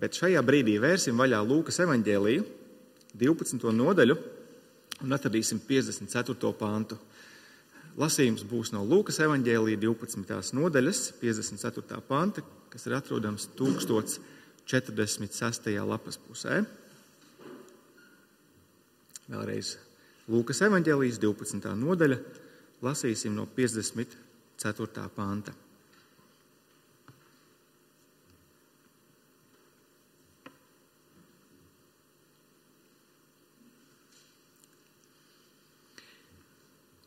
Bet šajā brīdī vērsim vaļā Lūkas evanģēliju, 12. nodaļu, un atradīsim 54. pāntu. Lasījums būs no Lūkas evanģēlīja 12. nodaļas, 54. panta, kas ir atrodams 1046. lapas pusē. Vēlreiz Lūkas evanģēlijas 12. nodaļa, lasīsim no 54. panta.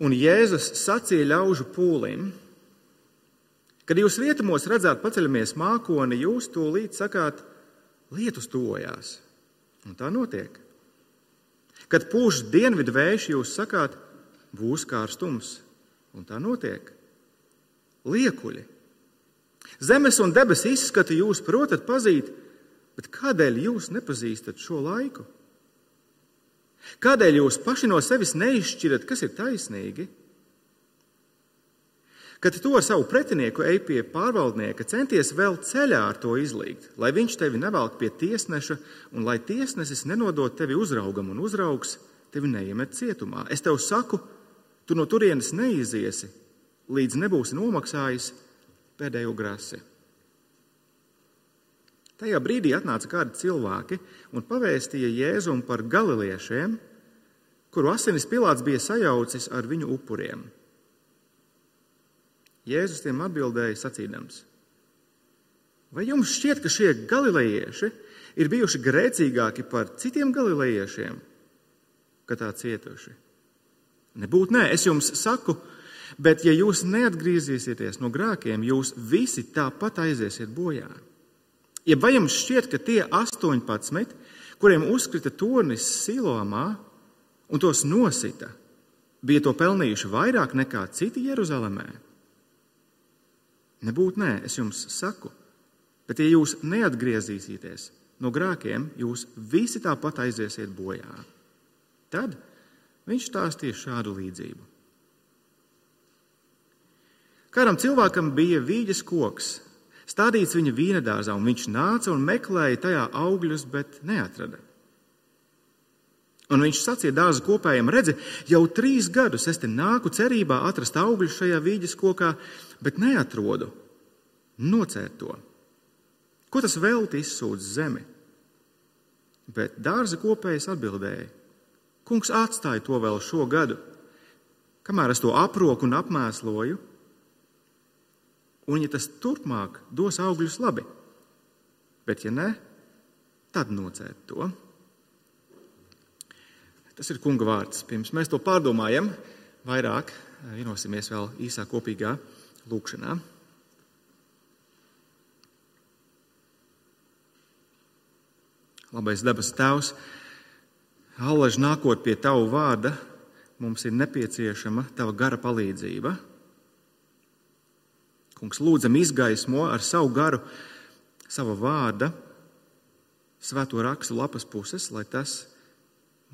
Un Jēzus sacīja ļaužu pūlim, kad jūs rietumos redzat paceļamies mākoni, jūs tūlīt sakāt, lietus tojās. Un tā notiek. Kad pūš dienvidu vējš, jūs sakāt, būs kārstums. Un tā notiek. Liekuļi. Zemes un debesu izskatu jūs protat pazīt, bet kādēļ jūs nepazīstat šo laiku? Kādēļ jūs paši no sevis neizšķirat, kas ir taisnīgi? Kad ar savu pretinieku ej pie pārvaldnieka, centies vēl ceļā ar to izlīgt, lai viņš tevi nevelk pie tiesneša un lai tiesnesis nenodod tevi uzraugam un uzraugs tevi neiemet cietumā. Es tev saku, tu no turienes neiziesi, līdz nebūsi nomaksājis pēdējo grasi. Tajā brīdī atnāca kādi cilvēki un pavēstīja Jēzum par galiviešiem, kuru asinis Pilārs bija sajaucis ar viņu upuriem. Jēzus tiem atbildēja sacīdams: Vai jums šķiet, ka šie galilejieši ir bijuši grēcīgāki par citiem galilejiešiem, ka tā cietuši? Nebūtu nē, es jums saku, bet ja jūs neatgriezīsieties no grēkiem, jūs visi tāpat aiziesiet bojā. Ja vai jums šķiet, ka tie 18, kuriem uzkrita tornis Silomā un tos nosita, bija to pelnījuši vairāk nekā citi Jeruzalemē? Nebūtu nē, es jums saku, bet ja jūs neatgriezīsieties no grēkiem, jūs visi tāpat aiziesiet bojā. Tad viņš stāstīja šādu līdzību. Kādam cilvēkam bija vīģes koks, stādīts viņa vīna dārzā, un viņš nāca un meklēja tajā augļus, bet neatrada. Un viņš sacīja dārza kopējiem, redzi, jau trīs gadus es te nāku cerībā atrast augļus šajā vīģes kokā, bet neatrodu. Nocērt to. Ko tas velti izsūdz zemi? Bet dārza kopējs atbildēja: Kungs atstāja to vēl šo gadu, kamēr es to aproku un apmēsloju un ja tas turpmāk dos augļus labi, bet ja nē, tad nocērt to. Tas ir kunga vārds. Pirms mēs to pārdomājam, vairāk vienosimies vēl īsā kopīgā lūkšanā. Labais dabas tēvs, allaž nākot pie tavu vārda, mums ir nepieciešama tava gara palīdzība Kungs, lūdzam, izgaismo ar savu garu, sava vārda, svēto rakstu lapas puses, lai tas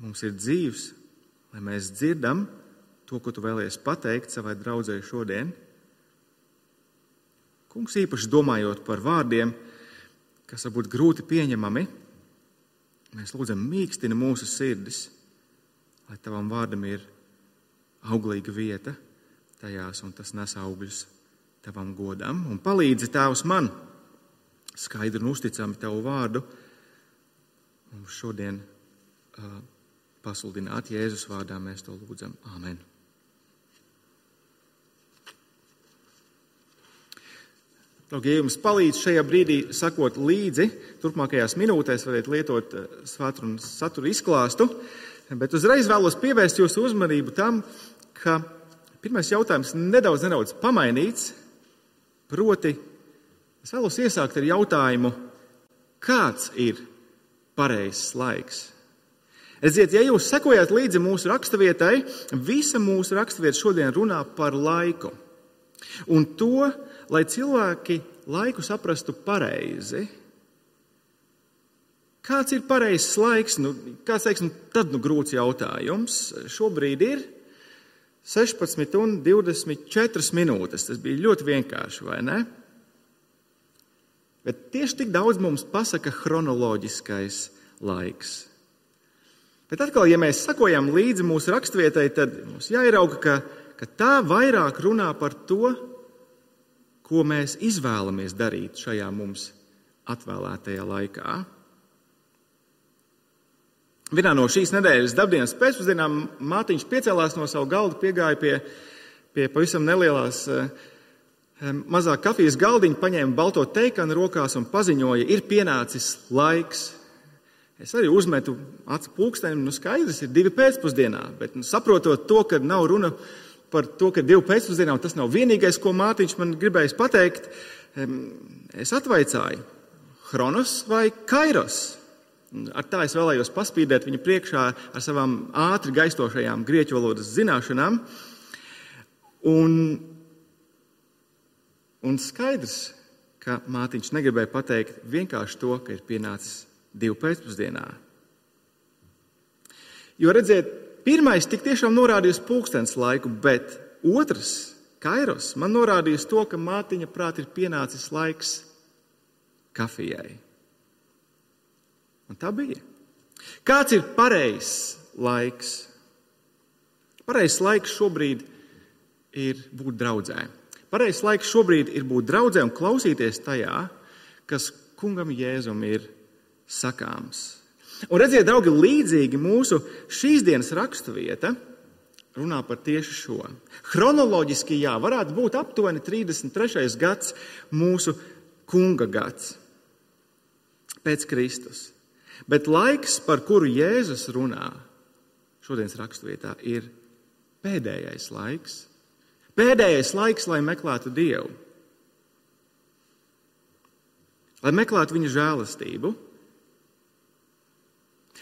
mums ir dzīves, lai mēs dzirdam to, ko tu vēlies pateikt savai draudzēji šodien. Kungs, īpaši domājot par vārdiem, kas var būt grūti pieņemami, mēs lūdzam, mīkstina mūsu sirdis, lai tavam vārdam ir auglīga vieta tajās un tas nes augļus tavam godam, un palīdzi Tēvs man skaidri un uzticami Tavu vārdu mums šodien uh, pasludināt. Jēzus vārdā mēs to lūdzam. Āmen! Draugi, ja jums palīdz šajā brīdī sakot līdzi, turpmākajās minūtēs varat lietot svētru un satura izklāstu, bet uzreiz vēlos pievērst jūsu uzmanību tam, ka pirmais jautājums nedaudz, nedaudz pamainīts, Proti, es vēlos iesākt ar jautājumu, kāds ir pareizs laiks? Redziet, ja jūs sekojat līdzi mūsu raksturvietai, visa mūsu raksturvieta šodien runā par laiku. Un to, lai cilvēki laiku saprastu pareizi. Kāds ir pareizs laiks? Nu, kāds teiks, nu, tad nu grūts jautājums. Šobrīd ir 16 un 24 minūtes. Tas bija ļoti vienkārši, vai ne? Bet tieši tik daudz mums pasaka chronoloģiskais laiks. Bet atkal, ja mēs sakojam līdzi mūsu raksturvietai, tad mums jāierauga, ka, ka tā vairāk runā par to, ko mēs izvēlamies darīt šajā mums atvēlētajā laikā. Vienā no šīs nedēļas dabdienas pēcpusdienām mātiņš piecēlās no sava galda, piegāja pie, pie pavisam nelielās eh, mazā kafijas galdiņa, paņēma balto teikanu rokās un paziņoja, ir pienācis laiks. Es arī uzmetu acu pulksteni, nu skaidrs, ir divi pēcpusdienā, bet nu, saprotot to, ka nav runa par to, ka divi pēcpusdienā, un tas nav vienīgais, ko mātiņš man gribējis pateikt, es atvaicāju, Hronos vai Kairos? Ar tā es vēlējos paspīdēt viņu priekšā ar savām ātri gaistošajām grieķu valodas zināšanām. Un, un skaidrs, ka mātiņš negribēja pateikt vienkārši to, ka ir pienācis divu pēcpusdienā. Jo redziet, pirmais tik tiešām norādīja uz pulkstenes laiku, bet otrs, Kairos, man norādīja to, ka mātiņa prāt ir pienācis laiks kafijai. Un tā bija. Kāds ir pareizs laiks? Pareizs laiks šobrīd ir būt draudzē. Pareizs laiks šobrīd ir būt draudzē un klausīties tajā, kas kungam Jēzum ir sakāms. Un redziet, draugi, līdzīgi mūsu šīs dienas raksturvieta runā par tieši šo. Chronoloģiski, jā, varētu būt aptuveni 33. gads, mūsu kunga gads pēc Kristus. Bet laiks, par kuru Jēzus runā šodienas raksturvietā, ir pēdējais laiks. Pēdējais laiks, lai meklētu Dievu, lai meklētu viņa žēlastību.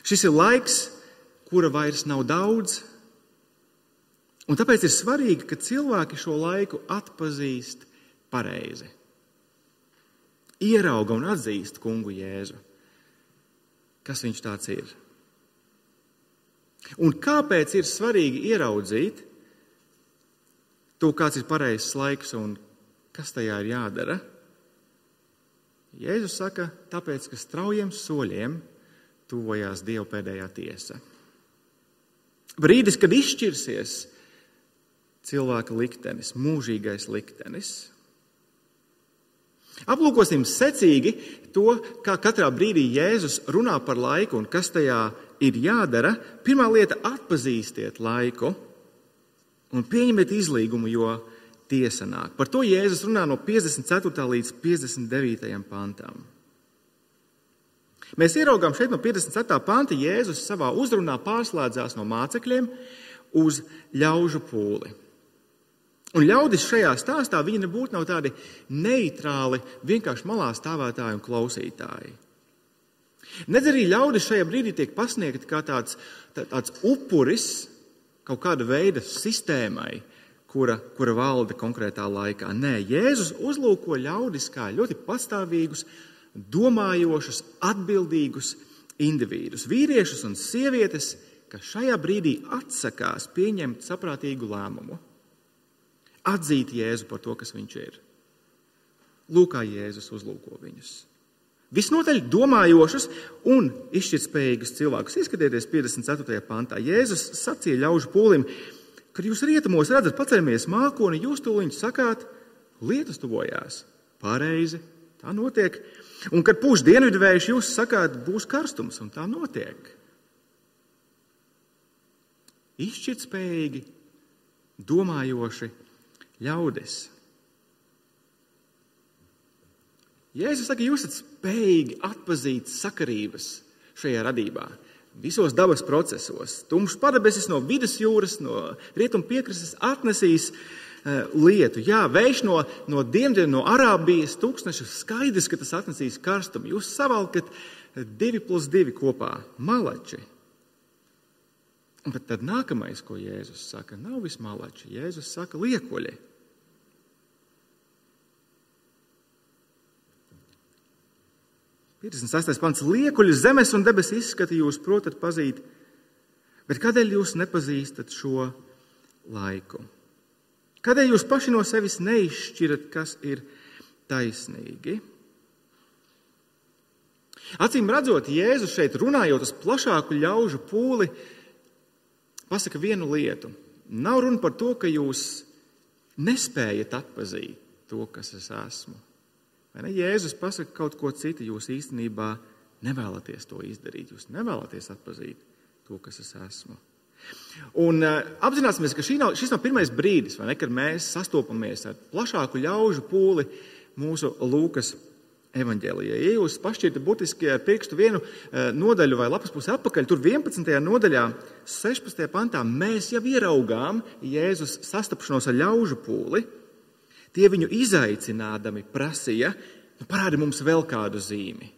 Šis ir laiks, kura vairs nav daudz, un tāpēc ir svarīgi, ka cilvēki šo laiku atpazīst pareizi, ierauga un atzīst kungu Jēzu kas viņš tāds ir. Un kāpēc ir svarīgi ieraudzīt to, kāds ir pareizs laiks un kas tajā ir jādara? Jēzus saka, tāpēc, ka straujiem soļiem tuvojās Dieva pēdējā tiesa. Brīdis, kad izšķirsies cilvēka liktenis, mūžīgais liktenis. Aplūkosim secīgi to, kā katrā brīdī Jēzus runā par laiku un kas tajā ir jādara. Pirmā lieta - atpazīstiet laiku un pieņemiet izlīgumu, jo tiesa nāk. Par to Jēzus runā no 54. līdz 59. pantam. Mēs ieraugām šeit no 54. panta Jēzus savā uzrunā pārslēdzās no mācekļiem uz ļaužu pūli. Un ļaudis šajā stāstā viņi nebūtu nav tādi neitrāli, vienkārši malā stāvētāji un klausītāji. Nedz arī ļaudis šajā brīdī tiek pasniegti kā tāds, tāds upuris kaut kāda veida sistēmai, kura, kura valda konkrētā laikā. Nē, Jēzus uzlūko ļaudis kā ļoti pastāvīgus, domājošus, atbildīgus individus, vīriešus un sievietes, kas šajā brīdī atsakās pieņemt saprātīgu lēmumu atzīt Jēzu par to, kas viņš ir. Lūk, kā Jēzus uzlūko viņus. Visnotaļ domājošus un izšķirtspējīgus cilvēkus. Izskatieties 54. pantā. Jēzus sacīja ļaužu pūlim, kad jūs rietumos redzat, paceļamies mākoni, jūs tūlīt sakāt, lietas tuvojās. Pareizi, tā notiek. Un kad pūš dienvidvējš, jūs sakāt, būs karstums, un tā notiek. Izšķirtspējīgi, domājoši ļaudis. Jēzus saka, jūs esat spējīgi atzīt sakarības šajā radībā. Visos dabas procesos. Tumšs padebesis no vidusjūras, no rietumu piekrastes atnesīs uh, lietu. Jā, vējš no, no dienvidiem, no Arābijas tūkstneša skaidrs, ka tas atnesīs karstumu. Jūs savalkat divi plus divi kopā - malači. Bet tad nākamais, ko Jēzus saka, nav vismalači. Jēzus saka, liekuļi. 56. pants. Liekuļu zemes un debesu izskati jūs protat pazīt, bet kādēļ jūs nepazīstat šo laiku? Kādēļ jūs paši no sevis neizšķirat, kas ir taisnīgi? Acīm redzot, Jēzus šeit runājot uz plašāku ļaužu pūli, pasaka vienu lietu. Nav runa par to, ka jūs nespējat atpazīt to, kas es esmu. Ne? Jēzus pasaka kaut ko citu, jūs īstenībā nevēlaties to izdarīt. Jūs nevēlaties atpazīt to, kas es esmu. Un uh, apzināsimies, ka nav, šis nav pirmais brīdis, ne, kad mēs sastopamies ar plašāku ļaužu pūli mūsu Lūkas evanģēlijā. Ja jūs pašķirtat burtiski ar pirkstu vienu uh, nodaļu vai lapas pusi atpakaļ, tur 11. nodaļā, 16. pantā, mēs jau ieraugām Jēzus sastapšanos ar ļaužu pūli. Tie viņu izaicinādami prasīja, nu, parādi mums vēl kādu zīmi.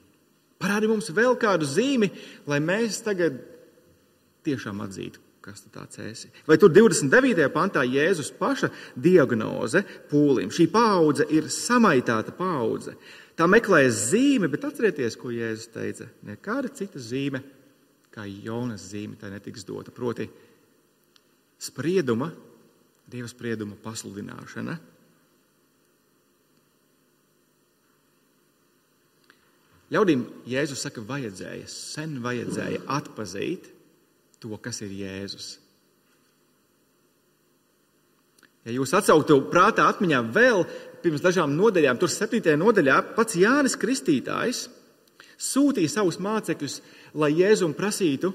Parādi mums vēl kādu zīmi, lai mēs tagad tiešām atzītu, kas tu tāds esi. Vai tur 29. pantā Jēzus paša diagnoze pūlim. Šī paudze ir samaitāta paudze. Tā meklēs zīmi, bet atcerieties, ko Jēzus teica. Nekāda cita zīme, kā Jonas zīme, tai netiks dota. Proti, sprieduma, Dieva sprieduma pasludināšana. Ļaudīm Jēzus saka, vajadzēja, sen vajadzēja atpazīt to, kas ir Jēzus. Ja jūs atsauktu prātā atmiņā vēl pirms dažām nodaļām, tur septītajā nodaļā pats Jānis Kristītājs sūtīja savus mācekļus, lai Jēzum prasītu,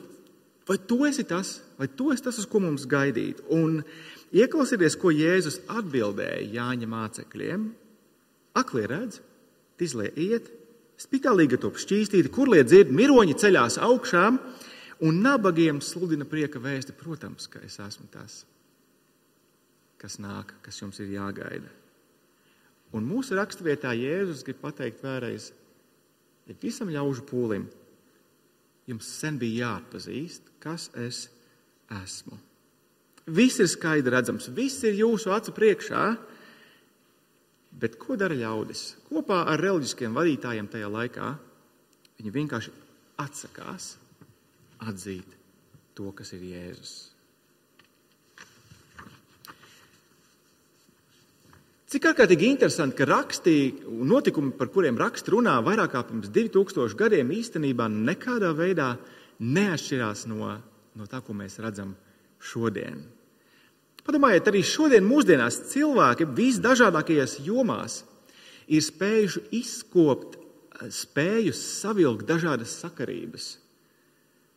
vai tu esi tas, vai tu esi tas, uz ko mums gaidīt. Un ieklausieties, ko Jēzus atbildēja Jāņa mācekļiem. Aklie redz, tizlie iet, spitālīga top šķīstīti, kur liet dzird, miroņi ceļās augšām, Un nabagiem sludina prieka vēsti, protams, ka es esmu tas, kas nāk, kas jums ir jāgaida. Un mūsu raksturvietā Jēzus grib pateikt vēlreiz, ja visam ļaužu pūlim jums sen bija jāatpazīst, kas es esmu. Viss ir skaidri redzams, viss ir jūsu acu priekšā, bet ko dara ļaudis? Kopā ar reliģiskiem vadītājiem tajā laikā viņi vienkārši atsakās atzīt to, kas ir Jēzus. Cik ārkārtīgi interesanti, ka rakstīja notikumi, par kuriem raksts runā vairāk kā pirms 2000 gadiem, īstenībā nekādā veidā neatšķirās no, no tā, ko mēs redzam šodien. Padomājiet, arī šodien mūsdienās cilvēki visdažādākajās jomās ir spējuši izkopt spēju savilkt dažādas sakarības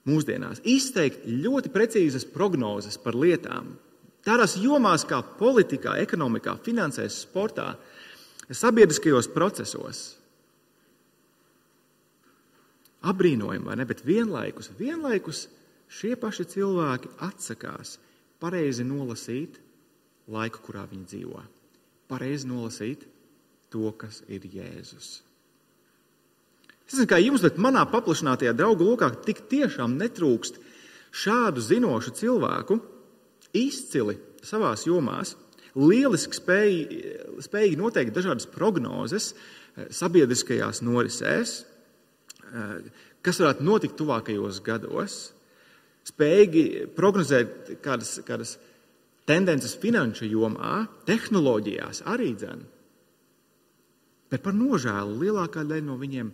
mūsdienās, izteikt ļoti precīzas prognozes par lietām. Tādās jomās kā politikā, ekonomikā, finansēs, sportā, sabiedriskajos procesos. Apbrīnojami, vai ne? Bet vienlaikus, vienlaikus šie paši cilvēki atsakās pareizi nolasīt laiku, kurā viņi dzīvo. Pareizi nolasīt to, kas ir Jēzus. Es nezinu, kā jums, bet manā paplašinātajā draugu lokā tik tiešām netrūkst šādu zinošu cilvēku, izcili savā jomā, lieliski spēj, spējīgi noteikt dažādas prognozes eh, sabiedriskajās norisēs, eh, kas varētu notikt tuvākajos gados, spējīgi prognozēt kādas, kādas tendences finanšu jomā, tehnoloģijās arī dzēn. Bet par nožēlu lielākā daļa no viņiem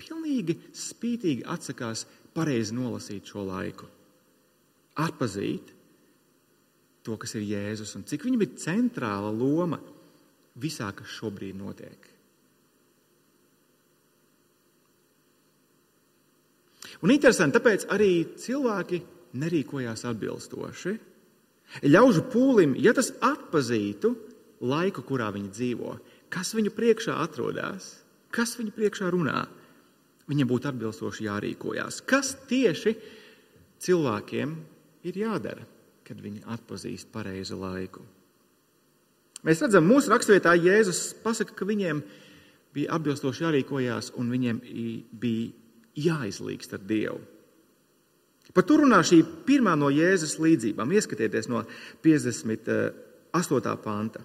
pilnīgi spītīgi atsakās pareizi nolasīt šo laiku, atpazīt to, kas ir Jēzus un cik viņam ir centrāla loma visā, kas šobrīd notiek. Un interesanti, tāpēc arī cilvēki nerīkojās atbilstoši. Ļaužu pūlim, ja tas atpazītu laiku, kurā viņi dzīvo, kas viņu priekšā atrodas, kas viņu priekšā runā, viņam būtu atbilstoši jārīkojās. Kas tieši cilvēkiem ir jādara, kad viņi atpazīst pareizu laiku? Mēs redzam, mūsu raksturvietā Jēzus pasaka, ka viņiem bija atbilstoši jārīkojās un viņiem bija jāizlīgst ar Dievu. Par to runā šī pirmā no Jēzus līdzībām. Ieskatieties no 58. panta.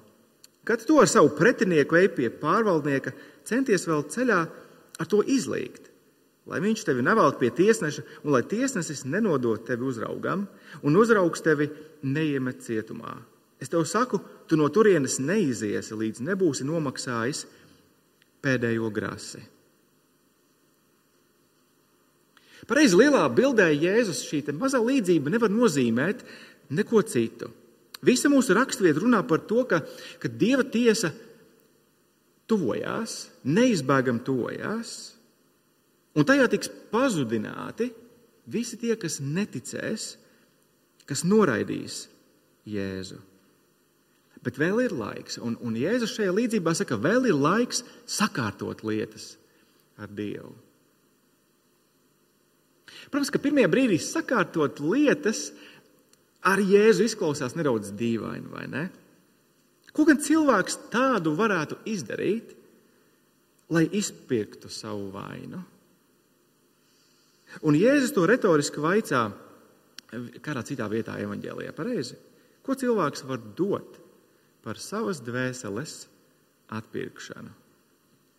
Kad to ar savu pretinieku ej pie pārvaldnieka, centies vēl ceļā ar to izlīgt lai viņš tevi nevelk pie tiesneša, un lai tiesnesis nenodod tevi uzraugam, un uzraugs tevi neiemet cietumā. Es tev saku, tu no turienes neiziesi, līdz nebūsi nomaksājis pēdējo grasi. Pareizi lielā bildē Jēzus šī mazā līdzība nevar nozīmēt neko citu. Visa mūsu raksturvieta runā par to, ka, ka Dieva tiesa tuvojās, neizbēgami tuvojās, un tajā tiks pazudināti visi tie, kas neticēs, kas noraidīs Jēzu. Bet vēl ir laiks, un, un Jēzus šajā līdzībā saka, vēl ir laiks sakārtot lietas ar Dievu. Protams, ka pirmie brīdī sakārtot lietas ar Jēzu izklausās nedaudz dīvaini, vai ne? Ko gan cilvēks tādu varētu izdarīt, lai izpirktu savu vainu? Un Jēzus to retoriski vaicā kādā citā vietā, evanģēlijā, pareizi. Ko cilvēks var dot par savas dvēseles atpirkšanu?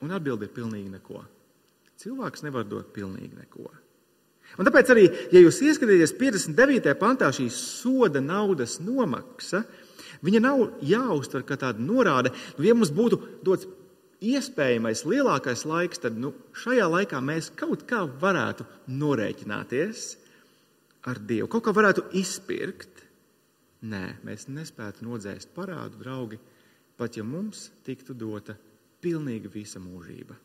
Un atbildi ir pilnīgi neko. Cilvēks nevar dot pilnīgi neko. Un tāpēc arī, ja jūs ieskatāties 59. pantā, šī soda naudas nomaksa, viņa nav jāuztver kā tāda norāde. Nu, ja mums būtu dots iespējamais lielākais laiks, tad nu, šajā laikā mēs kaut kā varētu norēķināties ar Dievu, kaut kā varētu izpirkt. Nē, mēs nespētu nodzēst parādu, draugi, pat ja mums tiktu dota pilnīga visa mūžība.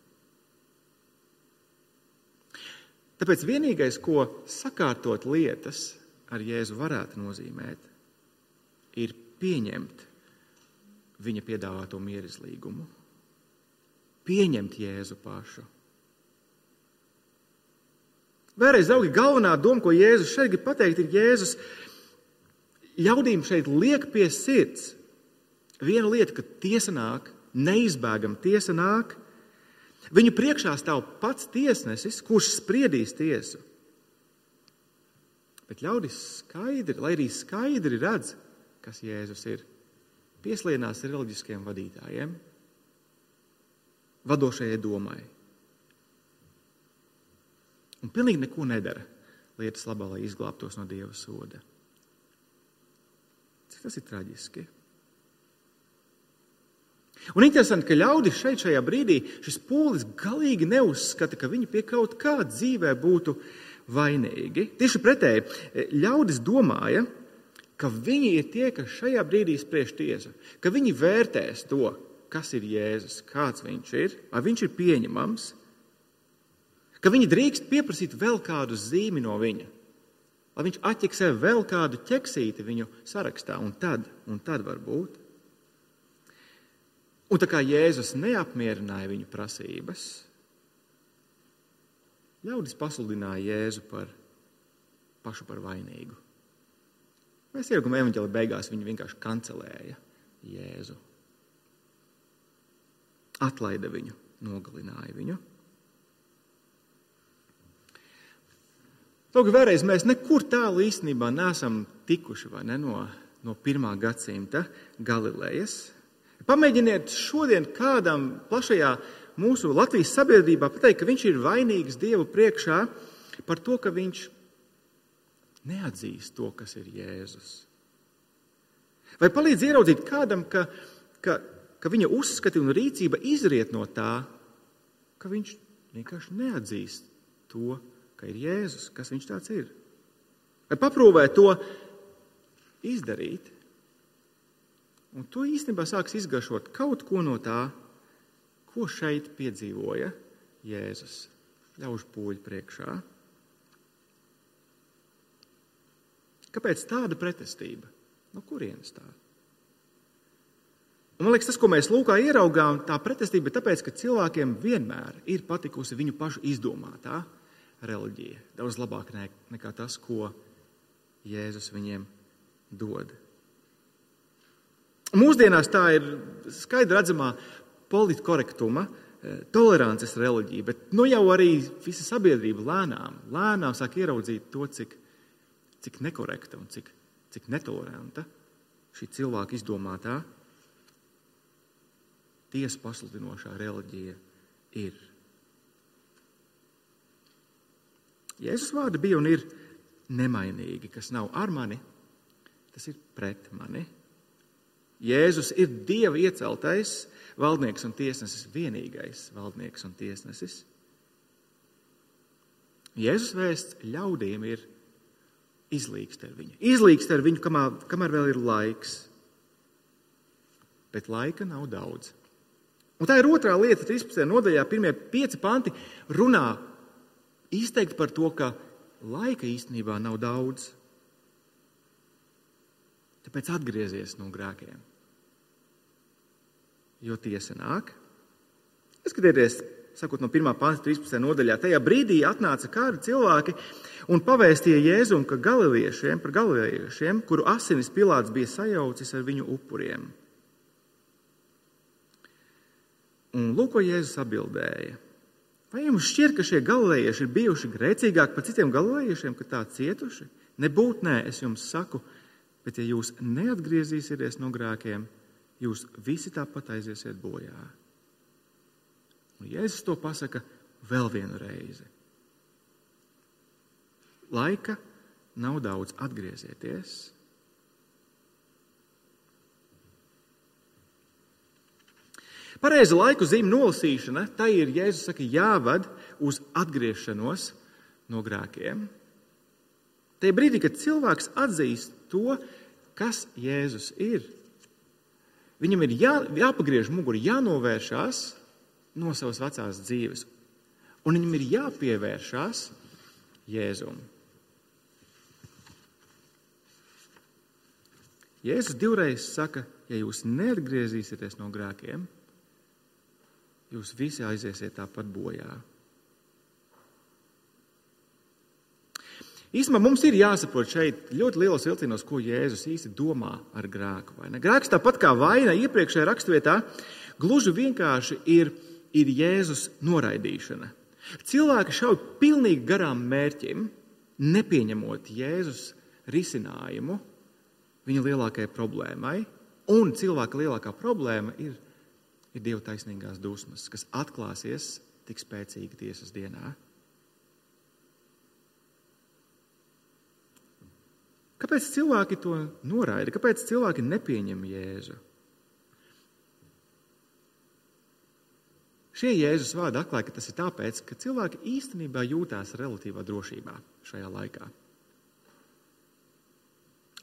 Tāpēc vienīgais, ko sakārtot lietas ar Jēzu varētu nozīmēt, ir pieņemt viņa piedāvāto mierizlīgumu, pieņemt Jēzu pašu. Vēlreiz, draugi, galvenā doma, ko Jēzus šeit grib pateikt, ir Jēzus ļaudīm šeit liek pie sirds. Viena lieta, ka tiesa nāk, neizbēgama tiesa nāk, Viņu priekšā stāv pats tiesnesis, kurš spriedīs tiesu. Bet ļaudis skaidri, lai arī skaidri redz, kas Jēzus ir, pieslienas reliģiskiem vadītājiem, vadošajai domai. Un pilnīgi neko nedara lietas labā, lai izglābtos no Dieva soda. Cik tas ir traģiski? Un interesanti, ka ļaudis šeit, šajā brīdī, šis pūlis galīgi neuzskata, ka viņi pie kaut kā dzīvē būtu vainīgi. Tieši pretēji, ļaudis domāja, ka viņi ir tie, kas šajā brīdī spriež tiesu, ka viņi vērtēs to, kas ir Jēzus, kāds viņš ir, vai viņš ir pieņemams, ka viņi drīkst pieprasīt vēl kādu zīmi no viņa, lai viņš atķeksē vēl kādu ķeksīti viņu sarakstā, un tad, un tad varbūt. Un tā kā Jēzus neapmierināja viņu prasības, ļaudis pasludināja Jēzu par pašu par vainīgu. Mēs ierakām evanģēlī beigās, viņi vienkārši kancelēja Jēzu. Atlaida viņu, nogalināja viņu. Lūk, vēlreiz mēs nekur tālu īstenībā neesam tikuši ne, no, no pirmā gadsimta Galilejas. Pamēģiniet šodien kādam plašajā mūsu Latvijas sabiedrībā pateikt, ka viņš ir vainīgs Dievu priekšā par to, ka viņš neatzīst to, kas ir Jēzus. Vai palīdz ieraudzīt kādam, ka, ka, ka viņa uzskati un rīcība izriet no tā, ka viņš vienkārši neatzīst to, ka ir Jēzus, kas viņš tāds ir. Vai paprūvē to izdarīt, Un tu īstenībā sāks izgaršot kaut ko no tā, ko šeit piedzīvoja Jēzus ļaužu pūļu priekšā. Kāpēc tāda pretestība? No kurienes tā? Un, man liekas, tas, ko mēs lūkā ieraugām, tā pretestība ir tāpēc, ka cilvēkiem vienmēr ir patikusi viņu pašu izdomātā reliģija. Daudz labāk nekā tas, ko Jēzus viņiem dod. Mūsdienās tā ir skaidri redzamā politkorektuma, eh, tolerances reliģija, bet nu jau arī visa sabiedrība lēnām, lēnām sāk ieraudzīt to, cik, cik nekorekta un cik, cik netoleranta šī cilvēka izdomātā tiesa pasludinošā reliģija ir. Jēzus vārdi bija un ir nemainīgi, kas nav ar mani, tas ir pret mani. Jēzus ir Dieva ieceltais valdnieks un tiesnesis, vienīgais valdnieks un tiesnesis. Jēzus vēsts ļaudīm ir izlīgst ar viņu. Izlīgst ar viņu, kamēr, kamēr vēl ir laiks. Bet laika nav daudz. Un tā ir otrā lieta, 13. nodaļā, pirmie pieci panti runā izteikti par to, ka laika īstenībā nav daudz. Tāpēc atgriezies no grēkiem. Jo tiesa nāk. Skatieties, sakot no 1. pānta 13. nodaļā, tajā brīdī atnāca kādi cilvēki un pavēstīja Jēzum, ka galiviešiem, par galiviešiem, kuru asinis Pilārs bija sajaucis ar viņu upuriem. Un lūk, ko Jēzus atbildēja. Vai jums šķiet, ka šie galvenajieši ir bijuši grēcīgāki par citiem galvenajiem, ka tā cietuši? Nebūt nē, es jums saku, bet ja jūs neatgriezīsieties no grēkiem, jūs visi tāpat aiziesiet bojā. Un Jēzus to pasaka vēl vienu reizi. Laika nav daudz, atgriezieties! Pareiza laiku zīme nolasīšana, tā ir Jēzus saka, jāved uz atgriešanos no grēkiem. Tajā brīdī, kad cilvēks atzīst to, kas Jēzus ir, viņam ir jā, jāpagriež muguri, jānovēršās no savas vecās dzīves, un viņam ir jāpievēršās Jēzum. Jēzus divreiz saka, ja jūs neatgriezīsieties no grēkiem, jūs visi aiziesiet tāpat bojā. Īsumā mums ir jāsaprot šeit ļoti lielos vilcienos, ko Jēzus īsti domā ar grēku. Grēks tāpat kā vaina iepriekšējā raksturvietā, gluži vienkārši ir, ir Jēzus noraidīšana. Cilvēki šauj pilnīgi garām mērķim, nepieņemot Jēzus risinājumu viņa lielākajai problēmai. Un cilvēka lielākā problēma ir ir Dieva taisnīgās dusmas, kas atklāsies tik spēcīgi tiesas dienā. Kāpēc cilvēki to noraida? Kāpēc cilvēki nepieņem Jēzu? Šie Jēzus vārdi atklāja, ka tas ir tāpēc, ka cilvēki īstenībā jūtās relatīvā drošībā šajā laikā.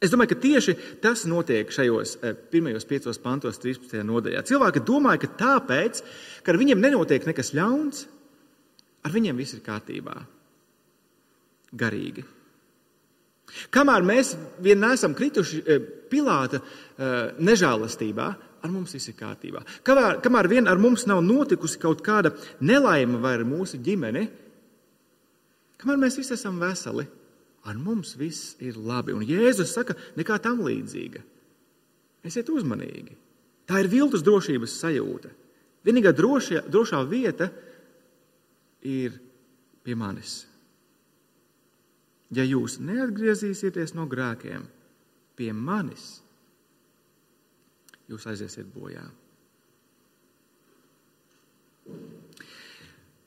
Es domāju, ka tieši tas notiek šajos eh, pirmajos piecos pantos, 13. nodaļā. Cilvēki domāja, ka tāpēc, ka ar viņiem nenotiek nekas ļauns, ar viņiem viss ir kārtībā. Garīgi. Kamēr mēs vien neesam krituši eh, Pilāta eh, nežēlastībā, ar mums viss ir kārtībā. Kamēr, kamēr vien ar mums nav notikusi kaut kāda nelaime vai ar mūsu ģimeni, kamēr mēs visi esam veseli, ar mums viss ir labi. Un Jēzus saka, nekā tam līdzīga. Esiet uzmanīgi. Tā ir viltus drošības sajūta. Vienīgā drošie, drošā vieta ir pie manis. Ja jūs neatgriezīsieties no grēkiem pie manis, jūs aiziesiet bojā.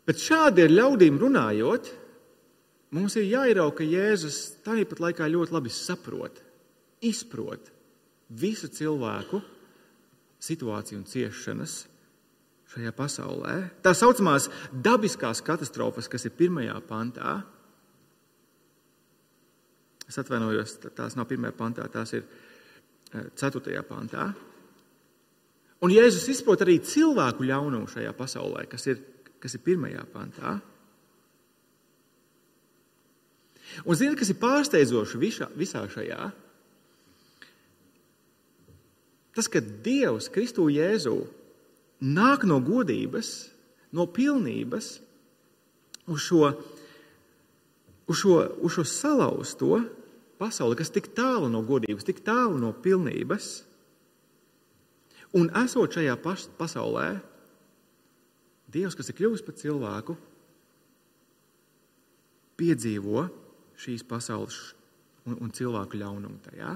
Bet šādi ar ļaudīm runājot, Mums ir jāierauga, ka Jēzus tāpat laikā ļoti labi saprot, izprot visu cilvēku situāciju un ciešanas šajā pasaulē. Tā saucamās dabiskās katastrofas, kas ir pirmajā pantā. Es atvainojos, tās nav pirmajā pantā, tās ir eh, ceturtajā pantā. Un Jēzus izprot arī cilvēku ļaunumu šajā pasaulē, kas ir, kas ir pirmajā pantā. Un ziniet, kas ir pārsteidzoši visā, visā šajā? Tas, ka Dievs Kristu Jēzū nāk no godības, no pilnības uz šo, uz šo, uz šo salauzto pasauli, kas tik tālu no godības, tik tālu no pilnības, un esot šajā pasaulē, Dievs, kas ir kļuvis par cilvēku, piedzīvo šīs pasaules un, un cilvēku ļaunumu tajā.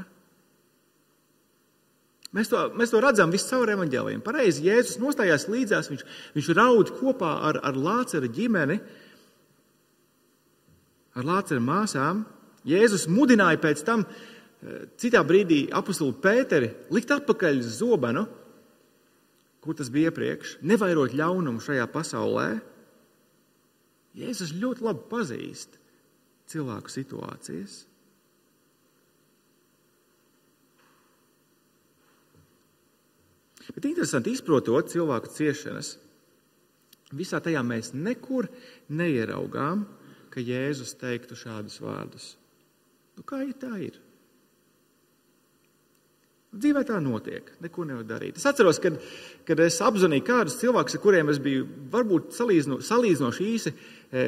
Mēs to, mēs to redzam visu caur evaņģēliem. Pareizi, Jēzus nostājās līdzās, viņš, viņš raud kopā ar, ar Lācera ģimeni, ar Lācera māsām. Jēzus mudināja pēc tam eh, citā brīdī apakstuli Pēteri likt atpakaļ zobenu, kur tas bija iepriekš, nevairot ļaunumu šajā pasaulē. Jēzus ļoti labi pazīst cilvēku situācijas. Bet interesanti izprotot cilvēku ciešanas, visā tajā mēs nekur neieraugām, ka Jēzus teiktu šādus vārdus. Nu, kā ir tā ir? Dzīvē tā notiek, neko nevar darīt. Es atceros, kad, kad es apzināju kādus cilvēkus, ar kuriem es biju varbūt salīdzino, salīdzinoši īsi e,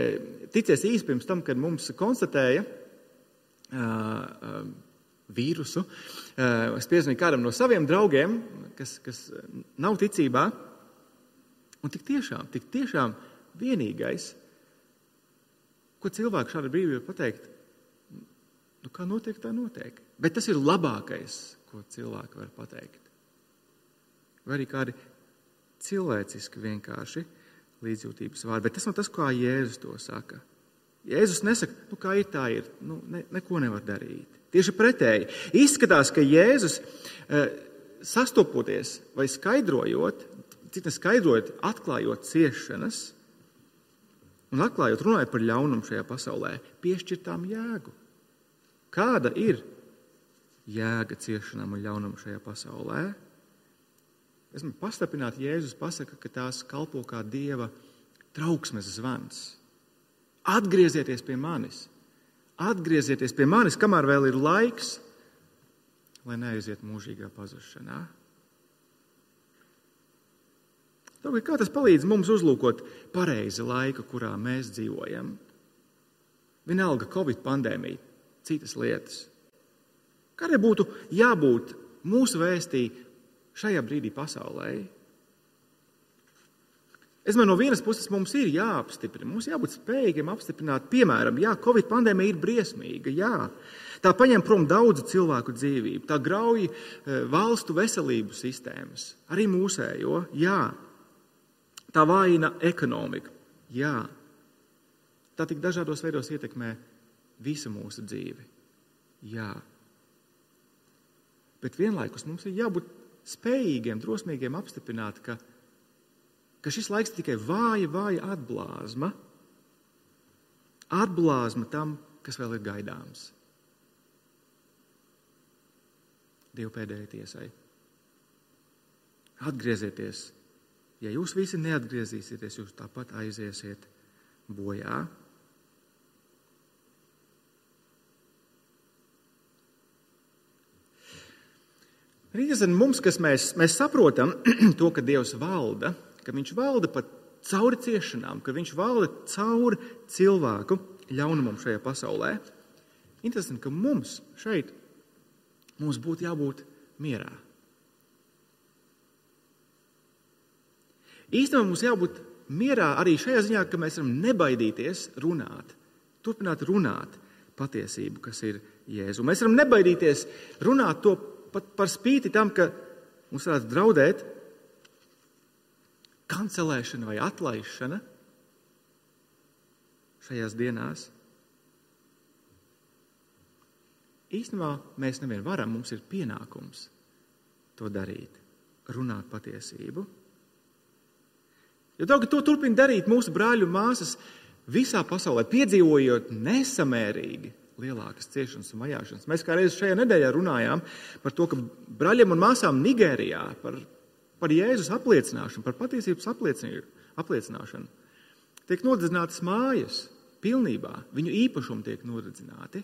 ticies īsi pirms tam, kad mums konstatēja uh, vīrusu. Uh, es piezvanīju kādam no saviem draugiem, kas, kas nav ticībā. Un tik tiešām, tik tiešām vienīgais, ko cilvēks šādi brīvi var pateikt, nu, kā notiek, tā notiek. Bet tas ir labākais, ko cilvēki var pateikt. Vai arī kādi cilvēciski vienkārši līdzjūtības vārdi. Bet tas nav tas, kā Jēzus to saka. Jēzus nesaka, nu, kā ir tā, ir. Nu, ne, neko nevar darīt. Tieši pretēji. Izskatās, ka Jēzus e, sastopoties vai skaidrojot, cik neskaidrojot, atklājot ciešanas un atklājot, runājot par ļaunumu šajā pasaulē, piešķirtām jēgu. Kāda ir jēga ciešanām un ļaunumam šajā pasaulē. Esmu pastiprināt, Jēzus pasaka, ka tās kalpo kā Dieva trauksmes zvans. Atgriezieties pie manis, atgriezieties pie manis, kamēr vēl ir laiks, lai neaiziet mūžīgā pazušanā. Tāpēc kā tas palīdz mums uzlūkot pareizi laiku, kurā mēs dzīvojam? Vienalga, Covid pandēmija, citas lietas. Kādai būtu jābūt mūsu vēstī šajā brīdī pasaulē? Es domāju, no vienas puses mums ir jāapstiprina, mums jābūt spējīgiem apstiprināt, piemēram, jā, Covid pandēmija ir briesmīga, jā, tā paņem prom daudzu cilvēku dzīvību, tā grauj eh, valstu veselību sistēmas, arī mūsējo, jā, tā vājina ekonomiku, jā, tā tik dažādos veidos ietekmē visu mūsu dzīvi, jā. Bet vienlaikus mums ir jābūt spējīgiem, drosmīgiem apstiprināt, ka, ka šis laiks tikai vāja, vāja atblāzma, atblāzma tam, kas vēl ir gaidāms. Dieva pēdējai tiesai. Atgriezieties! Ja jūs visi neatgriezīsieties, jūs tāpat aiziesiet bojā. Rīzēn mums, kas mēs, mēs saprotam to, ka Dievs valda, ka Viņš valda pat cauri ciešanām, ka Viņš valda cauri cilvēku ļaunumam šajā pasaulē. Interesanti, ka mums šeit mums būtu jābūt mierā. Īstenībā mums jābūt mierā arī šajā ziņā, ka mēs varam nebaidīties runāt, turpināt runāt patiesību, kas ir Jēzu. Mēs varam nebaidīties runāt to pat par spīti tam, ka mums varētu draudēt kancelēšana vai atlaišana šajās dienās. Īstenībā mēs nevien varam, mums ir pienākums to darīt, runāt patiesību. Jo draugi, to turpina darīt mūsu brāļi un māsas visā pasaulē, piedzīvojot nesamērīgi lielākas ciešanas un vajāšanas. Mēs kā reiz šajā nedēļā runājām par to, ka brāļiem un māsām Nigērijā par, par Jēzus apliecināšanu, par patiesības apliecināšanu tiek nodedzinātas mājas pilnībā, viņu īpašumi tiek nodedzināti.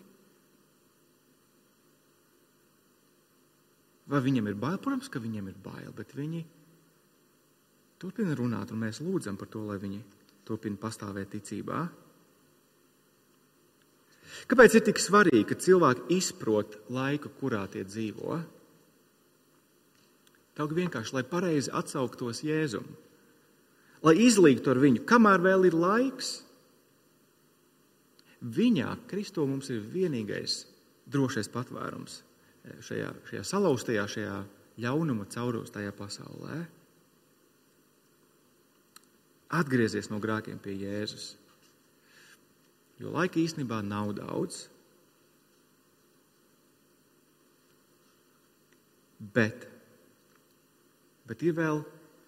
Vai viņam ir bail? Protams, ka viņiem ir bail, bet viņi turpina runāt, un mēs lūdzam par to, lai viņi turpina pastāvēt ticībā. Kāpēc ir tik svarīgi, ka cilvēki izprot laiku, kurā tie dzīvo? Taug vienkārši, lai pareizi atsauktos Jēzum, lai izlīgtu ar viņu, kamēr vēl ir laiks. Viņā, Kristū, mums ir vienīgais drošais patvērums šajā, šajā salauztajā, šajā ļaunuma caurūstajā pasaulē. Atgriezies no grēkiem pie Jēzus. Jo laika īstenībā nav daudz. Bet, bet ir vēl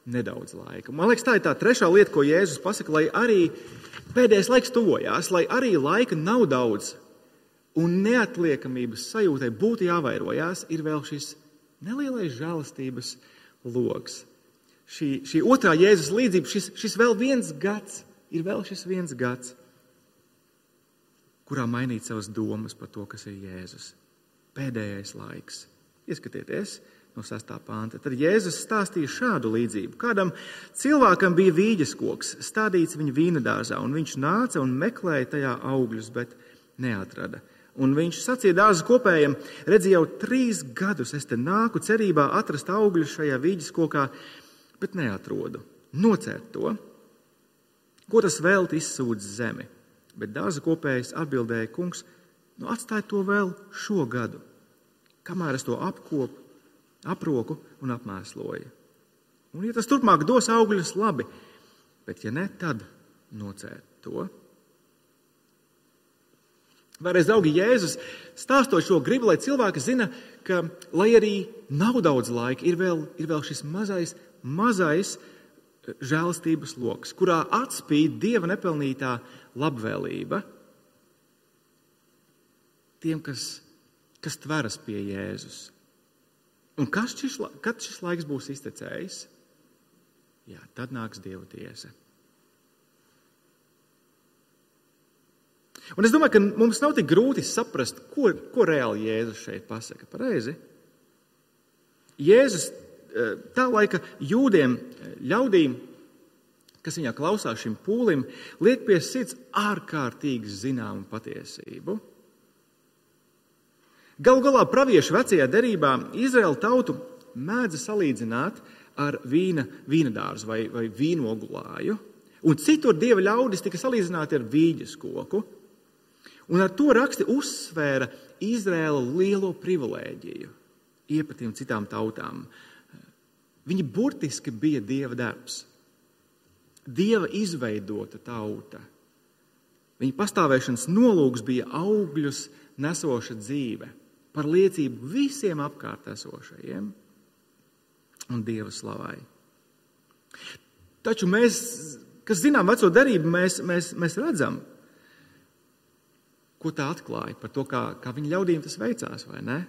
nedaudz laika. Man liekas, tā ir tā trešā lieta, ko Jēzus pasaka, lai arī pēdējais laiks tuvojās, lai arī laika nav daudz un neatliekamības sajūtai būtu jāvairojās, ir vēl šis nelielais žēlastības lokus. Šī, šī otrā Jēzus līdzība, šis, šis vēl viens gads, ir vēl šis viens gads, kurā mainīt savas domas par to, kas ir Jēzus. Pēdējais laiks. Ieskatieties, no 6. pānta. Tad Jēzus stāstīja šādu līdzību. Kādam cilvēkam bija vīģes koks, stādīts viņa vīna dārzā, un viņš nāca un meklēja tajā augļus, bet neatrada. Un viņš sacīja dārza kopējiem, redzi, jau trīs gadus es te nāku cerībā atrast augļus šajā vīģes kokā, bet neatrodu. Nocērt to. Ko tas vēl izsūdz zemi? Bet dārza kopējs atbildēja, kungs, nu atstāj to vēl šo gadu, kamēr es to apkopu, aproku un apmēsloju. Un, ja tas turpmāk dos augļus, labi, bet ja ne, tad nocērt to. Vēlreiz, draugi, Jēzus stāstot šo gribu, lai cilvēki zina, ka, lai arī nav daudz laika, ir vēl, ir vēl šis mazais, mazais eh, žēlstības lokus, kurā atspīd dieva nepelnītā labvēlība tiem, kas, kas tveras pie Jēzus. Un kas šis, kad šis laiks būs iztecējis? Jā, tad nāks Dieva tiesa. Un es domāju, ka mums nav tik grūti saprast, ko, ko reāli Jēzus šeit pasaka. Pareizi. Jēzus tā laika jūdiem, eh, ļaudīm, kas viņā klausās šim pūlim, liek pie sirds ārkārtīgi zināmu patiesību. Galu galā praviešu vecajā derībā Izraēla tautu mēdza salīdzināt ar vīna, vīna dārzu vai, vai vīnogulāju, un citur dieva ļaudis tika salīdzināti ar vīģes koku. Un ar to raksti uzsvēra Izraēla lielo privilēģiju iepratiem citām tautām. Viņi burtiski bija dieva darbs, dieva izveidota tauta. Viņa pastāvēšanas nolūks bija augļus nesoša dzīve, par liecību visiem apkārt esošajiem un dieva slavai. Taču mēs, kas zinām veco darību, mēs, mēs, mēs redzam, ko tā atklāja par to, kā, kā viņa ļaudīm tas veicās, vai ne?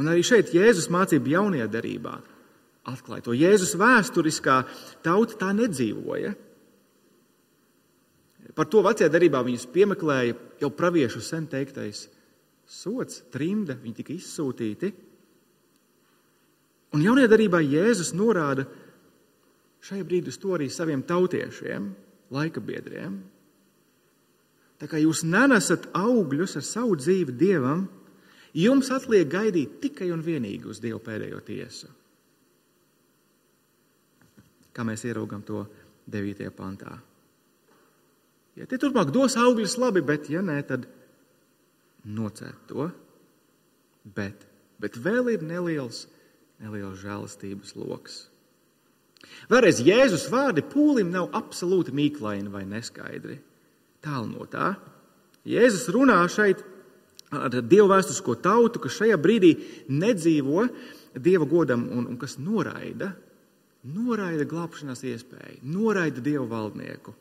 Un arī šeit Jēzus mācība jaunajā darībā atklāja to. Jēzus vēsturiskā tauta tā nedzīvoja. Par to vecajā darbā viņus piemeklēja jau praviešu sen teiktais sots, trimda, viņi tika izsūtīti. Un jaunajā darbā Jēzus norāda šai brīdī uz to arī saviem tautiešiem, laika biedriem. Tā kā jūs nenesat augļus ar savu dzīvi dievam, jums atliek gaidīt tikai un vienīgi uz Dieva pēdējo tiesu. Kā mēs ieraugām to 9. pantā. Ja tie turpmāk dos augļus, labi, bet ja nē, tad nocērt to. Bet, bet vēl ir neliels, neliels žēlastības lokus. Vēlreiz Jēzus vārdi pūlim nav absolūti mīklaini vai neskaidri. Tālu no tā. Jēzus runā šeit ar Dievu vēsturisko tautu, kas šajā brīdī nedzīvo Dieva godam un, un kas noraida, noraida glābšanās iespēju, noraida Dieva valdnieku.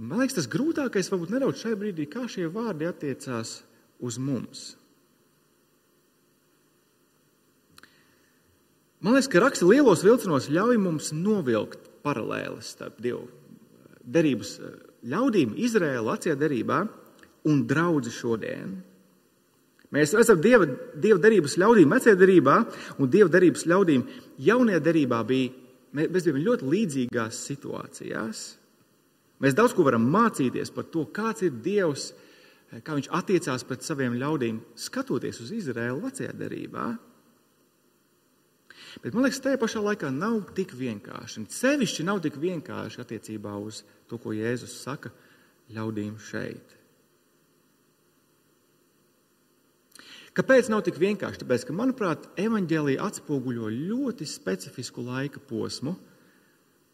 Man liekas, tas grūtākais varbūt nedaudz šajā brīdī, kā šie vārdi attiecās uz mums. Man liekas, ka raksta lielos vilcienos ļauj mums novilkt paralēles starp divu derības ļaudīm, Izraēlu vecajā derībā un draugu šodien. Mēs ka dieva, dieva derības ļaudīm vecajā derībā un dieva derības ļaudīm jaunajā derībā bija, mēs bijām ļoti līdzīgās situācijās. Mēs daudz ko varam mācīties par to, kāds ir Dievs, kā viņš attiecās pret saviem ļaudīm, skatoties uz Izraēlu vecajā derībā. Bet man liekas, tajā pašā laikā nav tik vienkārši. Sevišķi nav tik vienkārši attiecībā uz to, ko Jēzus saka ļaudīm šeit. Kāpēc nav tik vienkārši? Tāpēc, ka, manuprāt, evanģēlīja atspoguļo ļoti specifisku laika posmu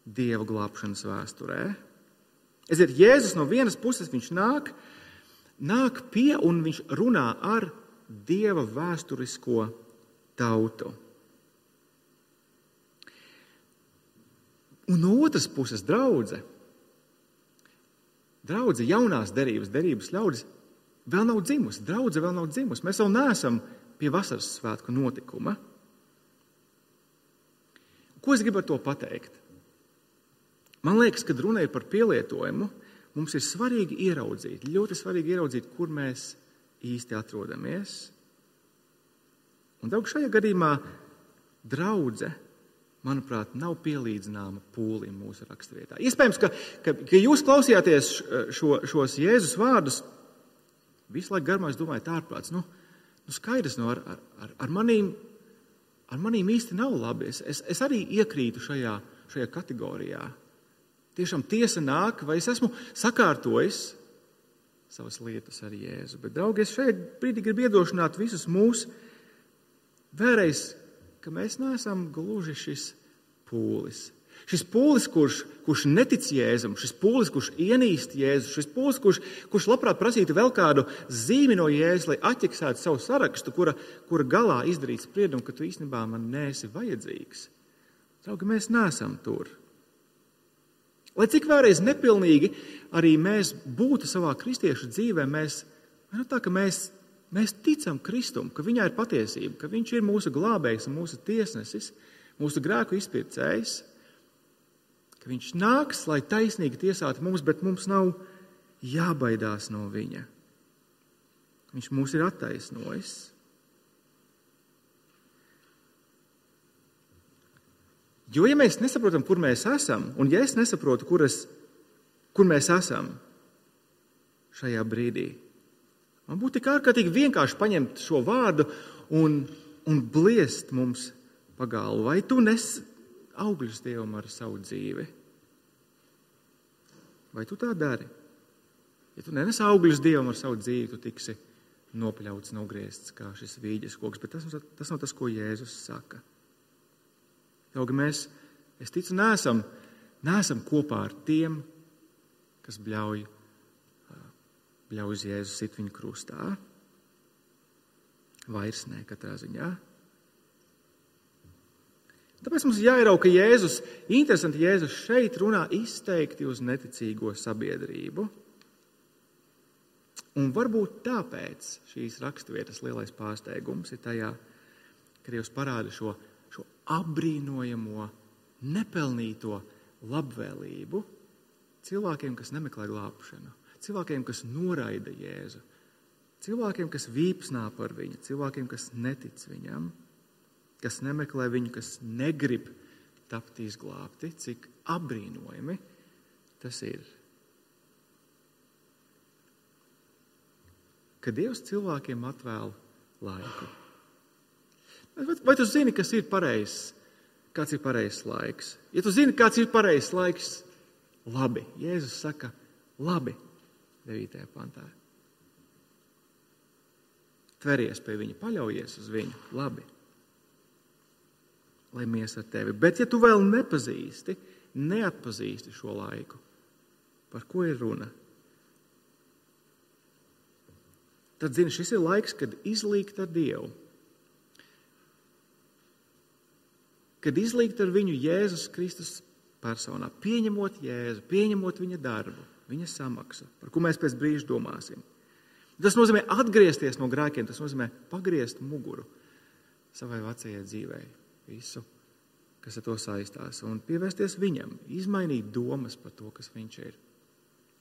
dieva glābšanas vēsturē. Eziet, Jēzus no vienas puses viņš nāk, nāk pie un viņš runā ar dieva vēsturisko tautu. Un no otras puses, draudzene, draudze, jaunās derības, derības ļaudis, vēl nav dzimusi. Draudzene vēl nav dzimusi. Mēs vēl neesam pie vasaras svētku notikuma. Ko es gribu ar to pateikt? Man liekas, kad runājot par pielietojumu, mums ir svarīgi ieraudzīt, ļoti svarīgi ieraudzīt, kur mēs īsti atrodamies. Un daudz šajā gadījumā draudzene manuprāt, nav pielīdzināma pūlim mūsu raksturvietā. Iespējams, ka, ka, ka jūs klausījāties šo, šos Jēzus vārdus, visu laiku garumā es domāju, tā ārprāts. Nu, nu skaidrs, nu, ar, ar, ar, manīm, ar manīm īsti nav labi. Es, es, es arī iekrītu šajā, šajā kategorijā. Tiešām tiesa nāk, vai es esmu sakārtojis savas lietas ar Jēzu. Bet, draugi, es šeit brīdī gribu iedošināt visus mūsu vēlreiz ka mēs neesam gluži šis pūlis. Šis pūlis, kurš, kurš netic Jēzum, šis pūlis, kurš ienīst Jēzu, šis pūlis, kurš, kurš labprāt prasītu vēl kādu zīmi no Jēzus, lai atķeksētu savu sarakstu, kura, kura galā izdarīt spriedumu, ka tu īstenībā man neesi vajadzīgs. Draugi, mēs neesam tur. Lai cik vēlreiz nepilnīgi arī mēs būtu savā kristiešu dzīvē, mēs, nu tā, mēs Mēs ticam Kristum, ka viņā ir patiesība, ka viņš ir mūsu glābējs un mūsu tiesnesis, mūsu grēku izpircējs, ka viņš nāks, lai taisnīgi tiesātu mums, bet mums nav jābaidās no viņa. Viņš mūs ir attaisnojis. Jo, ja mēs nesaprotam, kur mēs esam, un ja es nesaprotu, kur, es, kur mēs esam šajā brīdī, Man būtu tik ārkārtīgi vienkārši paņemt šo vārdu un, un bliest mums pa galvu. Vai tu nes augļus Dievam ar savu dzīvi? Vai tu tā dari? Ja tu nenes augļus Dievam ar savu dzīvi, tu tiksi nopļauts, nogriezts kā šis vīģes koks. Bet tas, tas nav tas, ko Jēzus saka. Gan mēs, es ticu, nesam, nesam kopā ar tiem, kas bļauj ļauj Jēzus sit viņu krustā. Vairs ne katrā ziņā. Tāpēc mums jāierauga, ka Jēzus, interesanti, Jēzus šeit runā izteikti uz neticīgo sabiedrību. Un varbūt tāpēc šīs raksturvietas lielais pārsteigums ir tajā, ka Dievs parāda šo, šo apbrīnojamo, nepelnīto labvēlību cilvēkiem, kas nemeklē glābšanu cilvēkiem, kas noraida Jēzu, cilvēkiem, kas vīpsnā par viņu, cilvēkiem, kas netic viņam, kas nemeklē viņu, kas negrib tapt izglābti, cik apbrīnojami tas ir. Ka Dievs cilvēkiem atvēl laiku. Vai, tu zini, kas ir pareizs? Kāds ir pareizs laiks? Ja tu zini, kāds ir pareizs laiks, labi. Jēzus saka, labi, 9. pantā. Tveries pie viņa, paļaujies uz viņu, labi, lai mies ar tevi. Bet, ja tu vēl nepazīsti, neatpazīsti šo laiku, par ko ir runa, tad zini, šis ir laiks, kad izlīgt ar Dievu. Kad izlīgt ar viņu Jēzus Kristus personā, pieņemot Jēzu, pieņemot viņa darbu viņa samaksa, par ko mēs pēc brīža domāsim. Tas nozīmē atgriezties no grēkiem, tas nozīmē pagriezt muguru savai vecajai dzīvei, visu, kas ar to saistās, un pievērsties viņam, izmainīt domas par to, kas viņš ir.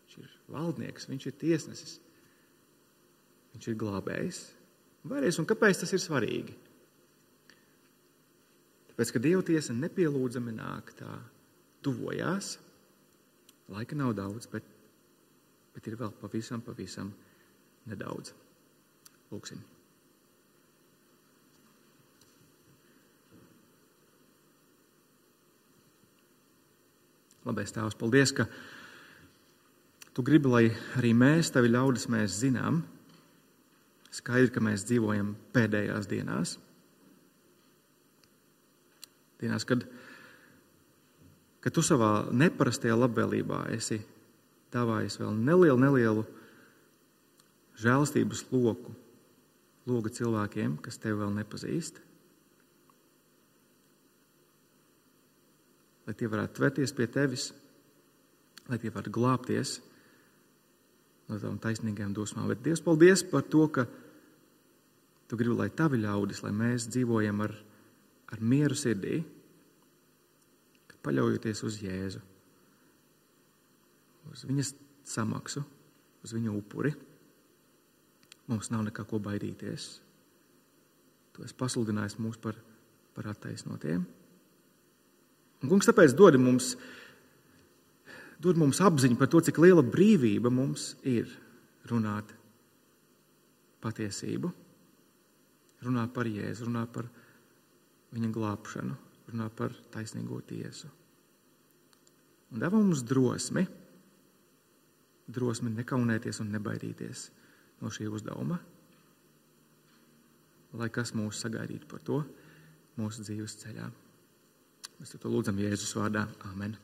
Viņš ir valdnieks, viņš ir tiesnesis, viņš ir glābējs. Vēlreiz, un kāpēc tas ir svarīgi? Tāpēc, ka Dieva tiesa nepielūdzami nāk tā, tuvojās, laika nav daudz, bet bet ir vēl pavisam, pavisam nedaudz. Lūksim. Labais Tēvs, paldies, ka Tu gribi, lai arī mēs, Tavi ļaudis, mēs zinām, skaidri, ka mēs dzīvojam pēdējās dienās. Dienās, kad, kad Tu savā neparastajā labvēlībā esi dāvājis vēl nelielu, nelielu žēlstības loku, logu cilvēkiem, kas tevi vēl nepazīst. Lai tie varētu tverties pie tevis, lai tie varētu glābties no tām taisnīgajām dusmām. Bet Dievs, paldies par to, ka Tu gribi, lai tavi ļaudis, lai mēs dzīvojam ar, ar mieru sirdī, paļaujoties uz Jēzu, uz viņas samaksu, uz viņa upuri. Mums nav nekā ko baidīties. Tu esi pasludinājis mūs par, par attaisnotiem. Un, kungs, tāpēc dod mums, dod mums apziņu par to, cik liela brīvība mums ir runāt patiesību, runāt par Jēzu, runāt par viņa glābšanu, runāt par taisnīgo tiesu. Un deva mums drosmi, drosmi nekaunēties un nebaidīties no šī uzdevuma, lai kas mūs sagaidītu par to mūsu dzīves ceļā. Mēs to lūdzam Jēzus vārdā. Amen.